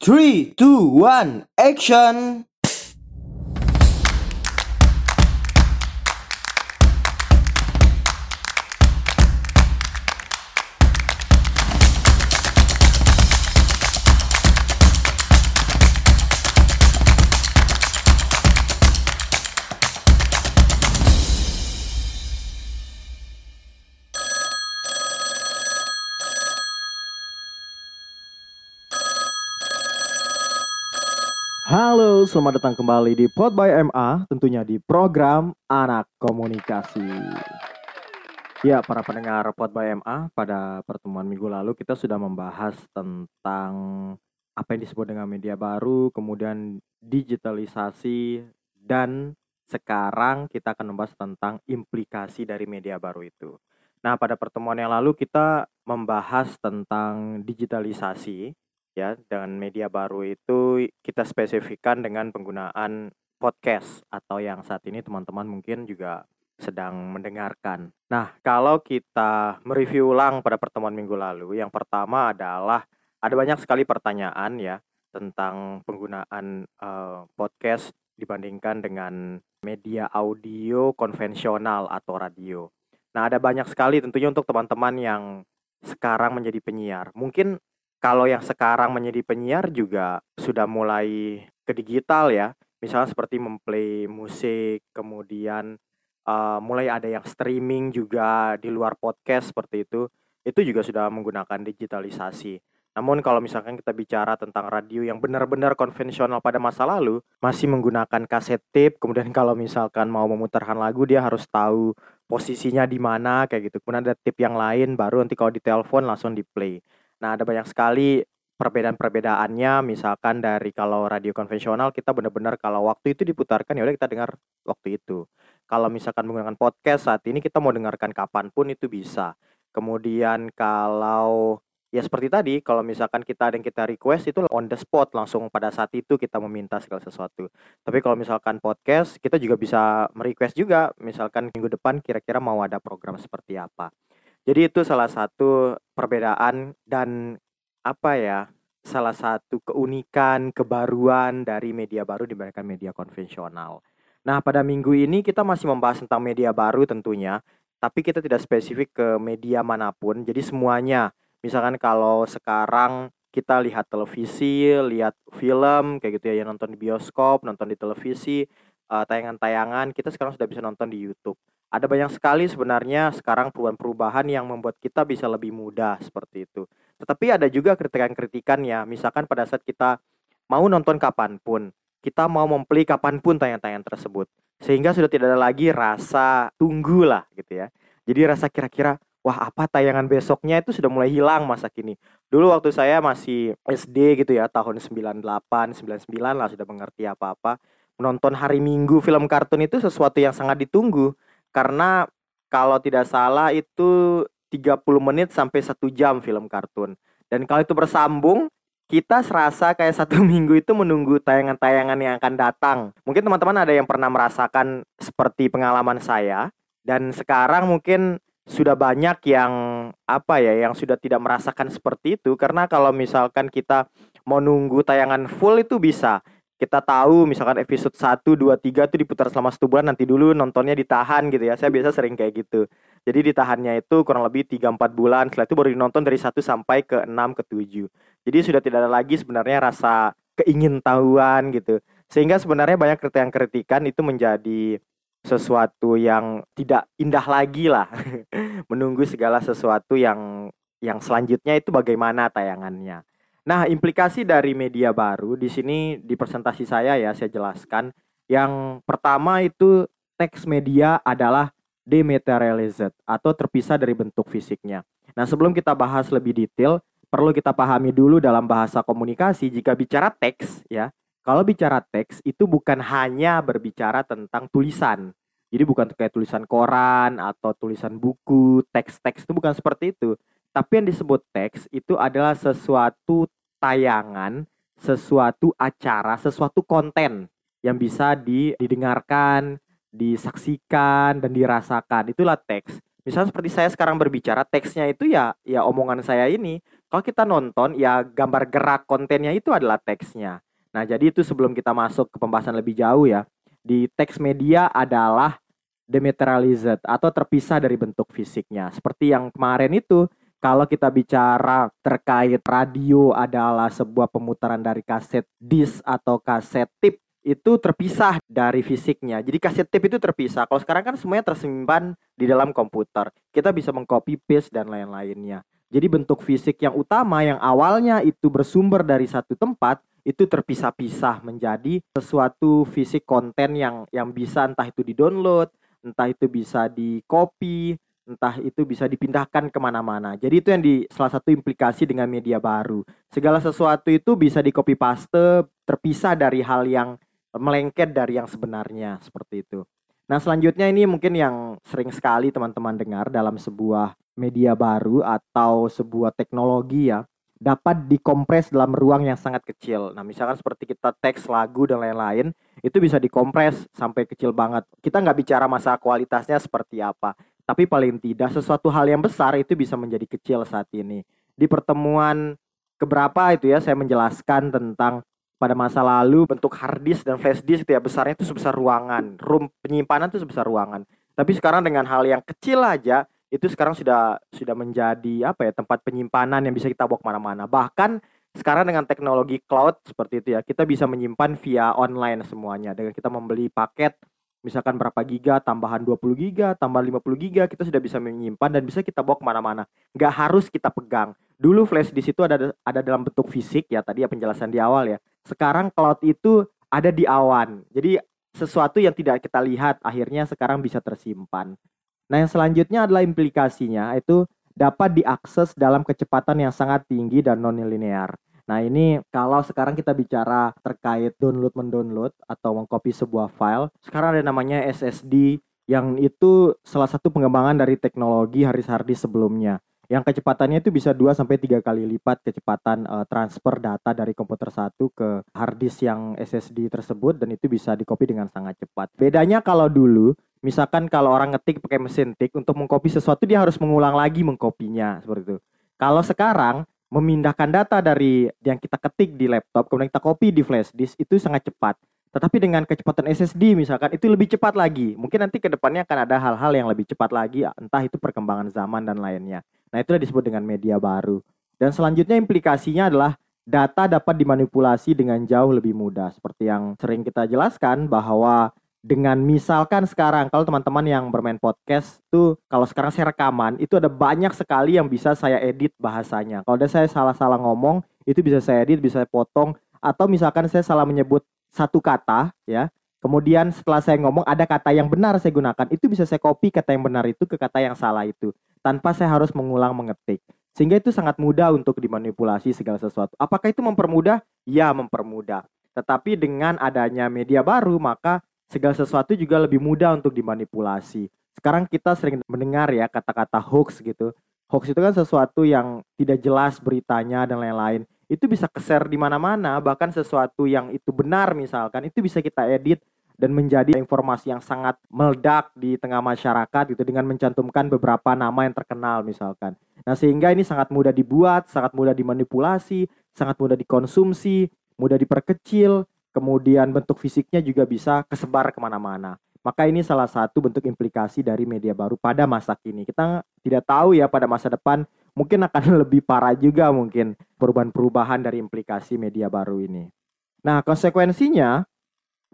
Three, two, one, action! Halo, selamat datang kembali di Pod by MA, tentunya di program Anak Komunikasi. Ya, para pendengar Pod by MA, pada pertemuan minggu lalu kita sudah membahas tentang apa yang disebut dengan media baru, kemudian digitalisasi, dan sekarang kita akan membahas tentang implikasi dari media baru itu. Nah, pada pertemuan yang lalu kita membahas tentang digitalisasi, ya dengan media baru itu kita spesifikkan dengan penggunaan podcast atau yang saat ini teman-teman mungkin juga sedang mendengarkan. Nah, kalau kita mereview ulang pada pertemuan minggu lalu, yang pertama adalah ada banyak sekali pertanyaan ya tentang penggunaan uh, podcast dibandingkan dengan media audio konvensional atau radio. Nah, ada banyak sekali tentunya untuk teman-teman yang sekarang menjadi penyiar. Mungkin kalau yang sekarang menjadi penyiar juga sudah mulai ke digital ya. Misalnya seperti memplay musik, kemudian uh, mulai ada yang streaming juga di luar podcast seperti itu. Itu juga sudah menggunakan digitalisasi. Namun kalau misalkan kita bicara tentang radio yang benar-benar konvensional pada masa lalu, masih menggunakan kaset tape, kemudian kalau misalkan mau memutarkan lagu dia harus tahu posisinya di mana kayak gitu. Kemudian ada tip yang lain baru nanti kalau ditelepon langsung di play. Nah, ada banyak sekali perbedaan-perbedaannya misalkan dari kalau radio konvensional kita benar-benar kalau waktu itu diputarkan ya udah kita dengar waktu itu. Kalau misalkan menggunakan podcast saat ini kita mau dengarkan kapan pun itu bisa. Kemudian kalau ya seperti tadi kalau misalkan kita ada yang kita request itu on the spot langsung pada saat itu kita meminta segala sesuatu. Tapi kalau misalkan podcast kita juga bisa merequest juga misalkan minggu depan kira-kira mau ada program seperti apa. Jadi itu salah satu perbedaan dan apa ya, salah satu keunikan, kebaruan dari media baru dibandingkan media konvensional. Nah, pada minggu ini kita masih membahas tentang media baru tentunya, tapi kita tidak spesifik ke media mana pun. Jadi semuanya, misalkan kalau sekarang kita lihat televisi, lihat film kayak gitu ya, yang nonton di bioskop, nonton di televisi, uh, tayangan-tayangan, kita sekarang sudah bisa nonton di YouTube. Ada banyak sekali sebenarnya sekarang perubahan-perubahan yang membuat kita bisa lebih mudah seperti itu. Tetapi ada juga kritikan-kritikan ya, misalkan pada saat kita mau nonton kapan pun, kita mau membeli kapan pun tayangan-tayangan tersebut. Sehingga sudah tidak ada lagi rasa tunggu lah gitu ya. Jadi rasa kira-kira, wah apa tayangan besoknya itu sudah mulai hilang masa kini. Dulu waktu saya masih SD gitu ya, tahun 98, 99 lah sudah mengerti apa-apa. Menonton hari Minggu film kartun itu sesuatu yang sangat ditunggu karena kalau tidak salah itu 30 menit sampai satu jam film kartun. Dan kalau itu bersambung, kita serasa kayak satu minggu itu menunggu tayangan-tayangan yang akan datang. Mungkin teman-teman ada yang pernah merasakan seperti pengalaman saya. Dan sekarang mungkin sudah banyak yang apa ya yang sudah tidak merasakan seperti itu karena kalau misalkan kita mau nunggu tayangan full itu bisa kita tahu misalkan episode 1, 2, 3 itu diputar selama satu bulan nanti dulu nontonnya ditahan gitu ya. Saya biasa sering kayak gitu. Jadi ditahannya itu kurang lebih 3-4 bulan. Setelah itu baru dinonton dari 1 sampai ke 6 ke 7 jadi sudah tidak ada lagi sebenarnya rasa keingintahuan gitu. Sehingga sebenarnya banyak kritikan-kritikan itu menjadi sesuatu yang tidak indah lagi lah. Menunggu segala sesuatu yang yang selanjutnya itu bagaimana tayangannya Nah, implikasi dari media baru di sini di presentasi saya ya saya jelaskan. Yang pertama itu teks media adalah dematerialized atau terpisah dari bentuk fisiknya. Nah, sebelum kita bahas lebih detail, perlu kita pahami dulu dalam bahasa komunikasi jika bicara teks ya. Kalau bicara teks itu bukan hanya berbicara tentang tulisan. Jadi bukan kayak tulisan koran atau tulisan buku, teks-teks itu bukan seperti itu. Tapi yang disebut teks itu adalah sesuatu tayangan, sesuatu acara, sesuatu konten yang bisa didengarkan, disaksikan dan dirasakan. Itulah teks. Misalnya seperti saya sekarang berbicara, teksnya itu ya ya omongan saya ini. Kalau kita nonton ya gambar gerak kontennya itu adalah teksnya. Nah, jadi itu sebelum kita masuk ke pembahasan lebih jauh ya. Di teks media adalah dematerialized atau terpisah dari bentuk fisiknya. Seperti yang kemarin itu kalau kita bicara terkait radio adalah sebuah pemutaran dari kaset disc atau kaset tip itu terpisah dari fisiknya. Jadi kaset tip itu terpisah. Kalau sekarang kan semuanya tersimpan di dalam komputer. Kita bisa mengcopy paste dan lain-lainnya. Jadi bentuk fisik yang utama yang awalnya itu bersumber dari satu tempat itu terpisah-pisah menjadi sesuatu fisik konten yang yang bisa entah itu di-download, entah itu bisa di copy, entah itu bisa dipindahkan ke mana-mana. Jadi itu yang di salah satu implikasi dengan media baru. Segala sesuatu itu bisa di copy paste, terpisah dari hal yang melengket dari yang sebenarnya seperti itu. Nah selanjutnya ini mungkin yang sering sekali teman-teman dengar dalam sebuah media baru atau sebuah teknologi ya dapat dikompres dalam ruang yang sangat kecil. Nah, misalkan seperti kita teks lagu dan lain-lain, itu bisa dikompres sampai kecil banget. Kita nggak bicara masa kualitasnya seperti apa, tapi paling tidak sesuatu hal yang besar itu bisa menjadi kecil saat ini. Di pertemuan keberapa itu ya, saya menjelaskan tentang pada masa lalu bentuk hard disk dan flash disk itu ya besarnya itu sebesar ruangan, room penyimpanan itu sebesar ruangan. Tapi sekarang dengan hal yang kecil aja itu sekarang sudah sudah menjadi apa ya tempat penyimpanan yang bisa kita bawa ke mana-mana bahkan sekarang dengan teknologi cloud seperti itu ya kita bisa menyimpan via online semuanya dengan kita membeli paket misalkan berapa giga tambahan 20 giga tambah 50 giga kita sudah bisa menyimpan dan bisa kita bawa ke mana-mana. Nggak harus kita pegang. Dulu flash di situ ada ada dalam bentuk fisik ya tadi ya penjelasan di awal ya. Sekarang cloud itu ada di awan. Jadi sesuatu yang tidak kita lihat akhirnya sekarang bisa tersimpan. Nah, yang selanjutnya adalah implikasinya itu dapat diakses dalam kecepatan yang sangat tinggi dan non-linear. Nah, ini kalau sekarang kita bicara terkait download mendownload atau mengcopy sebuah file, sekarang ada namanya SSD yang itu salah satu pengembangan dari teknologi hard disk sebelumnya yang kecepatannya itu bisa 2 sampai 3 kali lipat kecepatan uh, transfer data dari komputer satu ke hard disk yang SSD tersebut dan itu bisa dikopi dengan sangat cepat. Bedanya kalau dulu misalkan kalau orang ngetik pakai mesin tik untuk mengcopy sesuatu dia harus mengulang lagi mengkopinya seperti itu. Kalau sekarang memindahkan data dari yang kita ketik di laptop kemudian kita copy di flash disk itu sangat cepat. Tetapi dengan kecepatan SSD misalkan itu lebih cepat lagi. Mungkin nanti ke depannya akan ada hal-hal yang lebih cepat lagi, entah itu perkembangan zaman dan lainnya. Nah, itulah disebut dengan media baru. Dan selanjutnya implikasinya adalah data dapat dimanipulasi dengan jauh lebih mudah. Seperti yang sering kita jelaskan bahwa dengan misalkan sekarang kalau teman-teman yang bermain podcast tuh kalau sekarang saya rekaman itu ada banyak sekali yang bisa saya edit bahasanya. Kalau ada saya salah-salah ngomong itu bisa saya edit, bisa saya potong. Atau misalkan saya salah menyebut satu kata ya kemudian setelah saya ngomong ada kata yang benar saya gunakan itu bisa saya copy kata yang benar itu ke kata yang salah itu tanpa saya harus mengulang mengetik. Sehingga itu sangat mudah untuk dimanipulasi segala sesuatu. Apakah itu mempermudah? Ya mempermudah. Tetapi dengan adanya media baru maka segala sesuatu juga lebih mudah untuk dimanipulasi. Sekarang kita sering mendengar ya kata-kata hoax gitu. Hoax itu kan sesuatu yang tidak jelas beritanya dan lain-lain. Itu bisa keser di mana-mana bahkan sesuatu yang itu benar misalkan itu bisa kita edit dan menjadi informasi yang sangat meledak di tengah masyarakat itu dengan mencantumkan beberapa nama yang terkenal misalkan. Nah, sehingga ini sangat mudah dibuat, sangat mudah dimanipulasi, sangat mudah dikonsumsi, mudah diperkecil, kemudian bentuk fisiknya juga bisa kesebar ke mana-mana. Maka ini salah satu bentuk implikasi dari media baru pada masa kini. Kita tidak tahu ya pada masa depan mungkin akan lebih parah juga mungkin perubahan-perubahan dari implikasi media baru ini. Nah, konsekuensinya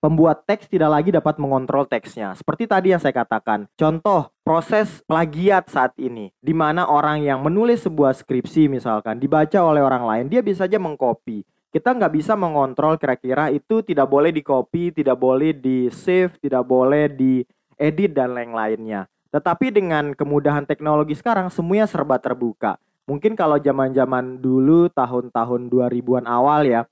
pembuat teks tidak lagi dapat mengontrol teksnya. Seperti tadi yang saya katakan, contoh proses plagiat saat ini, di mana orang yang menulis sebuah skripsi misalkan dibaca oleh orang lain, dia bisa saja mengcopy. Kita nggak bisa mengontrol kira-kira itu tidak boleh di copy, tidak boleh di save, tidak boleh di edit dan lain-lainnya. Tetapi dengan kemudahan teknologi sekarang semuanya serba terbuka. Mungkin kalau zaman-zaman dulu tahun-tahun 2000-an awal ya,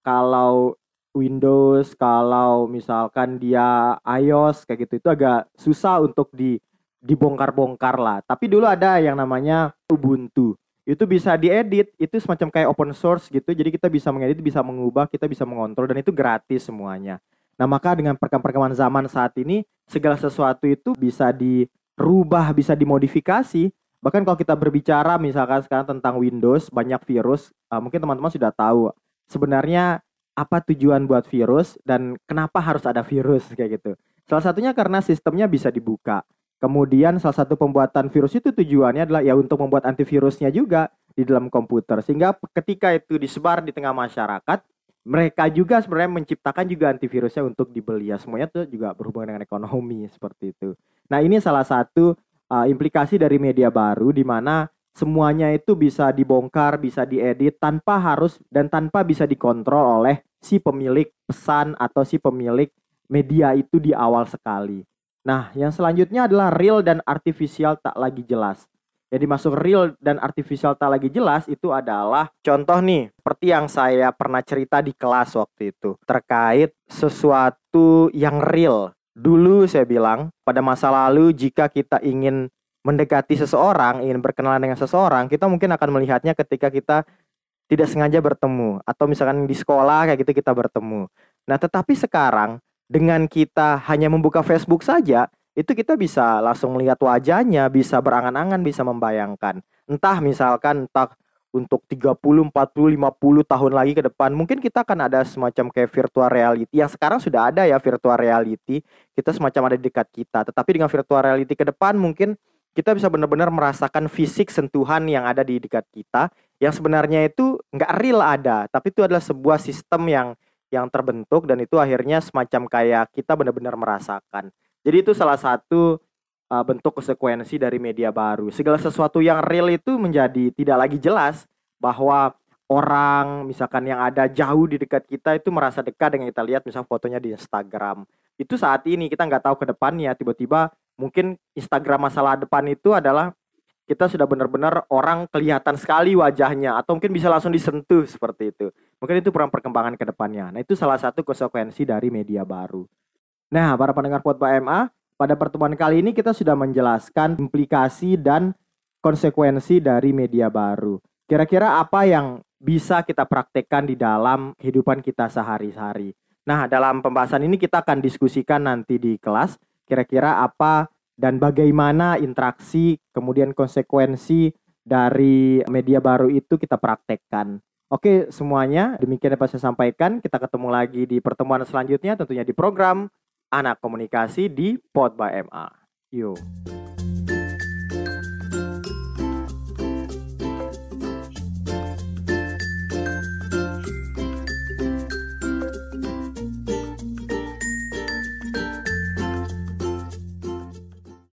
kalau Windows, kalau misalkan dia iOS kayak gitu itu agak susah untuk di dibongkar-bongkar lah. Tapi dulu ada yang namanya Ubuntu. Itu bisa diedit, itu semacam kayak open source gitu. Jadi kita bisa mengedit, bisa mengubah, kita bisa mengontrol dan itu gratis semuanya. Nah, maka dengan perkembangan zaman saat ini segala sesuatu itu bisa di rubah bisa dimodifikasi Bahkan kalau kita berbicara misalkan sekarang tentang Windows, banyak virus, uh, mungkin teman-teman sudah tahu sebenarnya apa tujuan buat virus dan kenapa harus ada virus kayak gitu. Salah satunya karena sistemnya bisa dibuka. Kemudian salah satu pembuatan virus itu tujuannya adalah ya untuk membuat antivirusnya juga di dalam komputer. Sehingga ketika itu disebar di tengah masyarakat, mereka juga sebenarnya menciptakan juga antivirusnya untuk dibeli ya. Semuanya itu juga berhubungan dengan ekonomi seperti itu. Nah, ini salah satu uh, implikasi dari media baru di mana semuanya itu bisa dibongkar, bisa diedit tanpa harus dan tanpa bisa dikontrol oleh si pemilik pesan atau si pemilik media itu di awal sekali. Nah, yang selanjutnya adalah real dan artificial tak lagi jelas. Jadi masuk real dan artificial tak lagi jelas itu adalah contoh nih, seperti yang saya pernah cerita di kelas waktu itu terkait sesuatu yang real. Dulu saya bilang, pada masa lalu jika kita ingin mendekati seseorang, ingin berkenalan dengan seseorang, kita mungkin akan melihatnya ketika kita tidak sengaja bertemu atau misalkan di sekolah kayak gitu kita bertemu. Nah, tetapi sekarang dengan kita hanya membuka Facebook saja, itu kita bisa langsung melihat wajahnya, bisa berangan-angan, bisa membayangkan. Entah misalkan entah untuk 30, 40, 50 tahun lagi ke depan mungkin kita akan ada semacam kayak virtual reality yang sekarang sudah ada ya virtual reality kita semacam ada di dekat kita tetapi dengan virtual reality ke depan mungkin kita bisa benar-benar merasakan fisik sentuhan yang ada di dekat kita yang sebenarnya itu nggak real ada tapi itu adalah sebuah sistem yang yang terbentuk dan itu akhirnya semacam kayak kita benar-benar merasakan. Jadi itu salah satu uh, bentuk konsekuensi dari media baru. Segala sesuatu yang real itu menjadi tidak lagi jelas bahwa orang misalkan yang ada jauh di dekat kita itu merasa dekat dengan kita. Lihat misal fotonya di Instagram. Itu saat ini kita nggak tahu ke depannya. Tiba-tiba mungkin Instagram masalah depan itu adalah kita sudah benar-benar orang kelihatan sekali wajahnya atau mungkin bisa langsung disentuh seperti itu. Mungkin itu peran perkembangan ke depannya. Nah, itu salah satu konsekuensi dari media baru. Nah, para pendengar Potba MA, pada pertemuan kali ini kita sudah menjelaskan implikasi dan konsekuensi dari media baru. Kira-kira apa yang bisa kita praktekkan di dalam kehidupan kita sehari-hari. Nah, dalam pembahasan ini kita akan diskusikan nanti di kelas kira-kira apa dan bagaimana interaksi kemudian konsekuensi dari media baru itu kita praktekkan. Oke, semuanya demikian dapat saya sampaikan. Kita ketemu lagi di pertemuan selanjutnya tentunya di program Anak Komunikasi di Pod by MA. Yuk.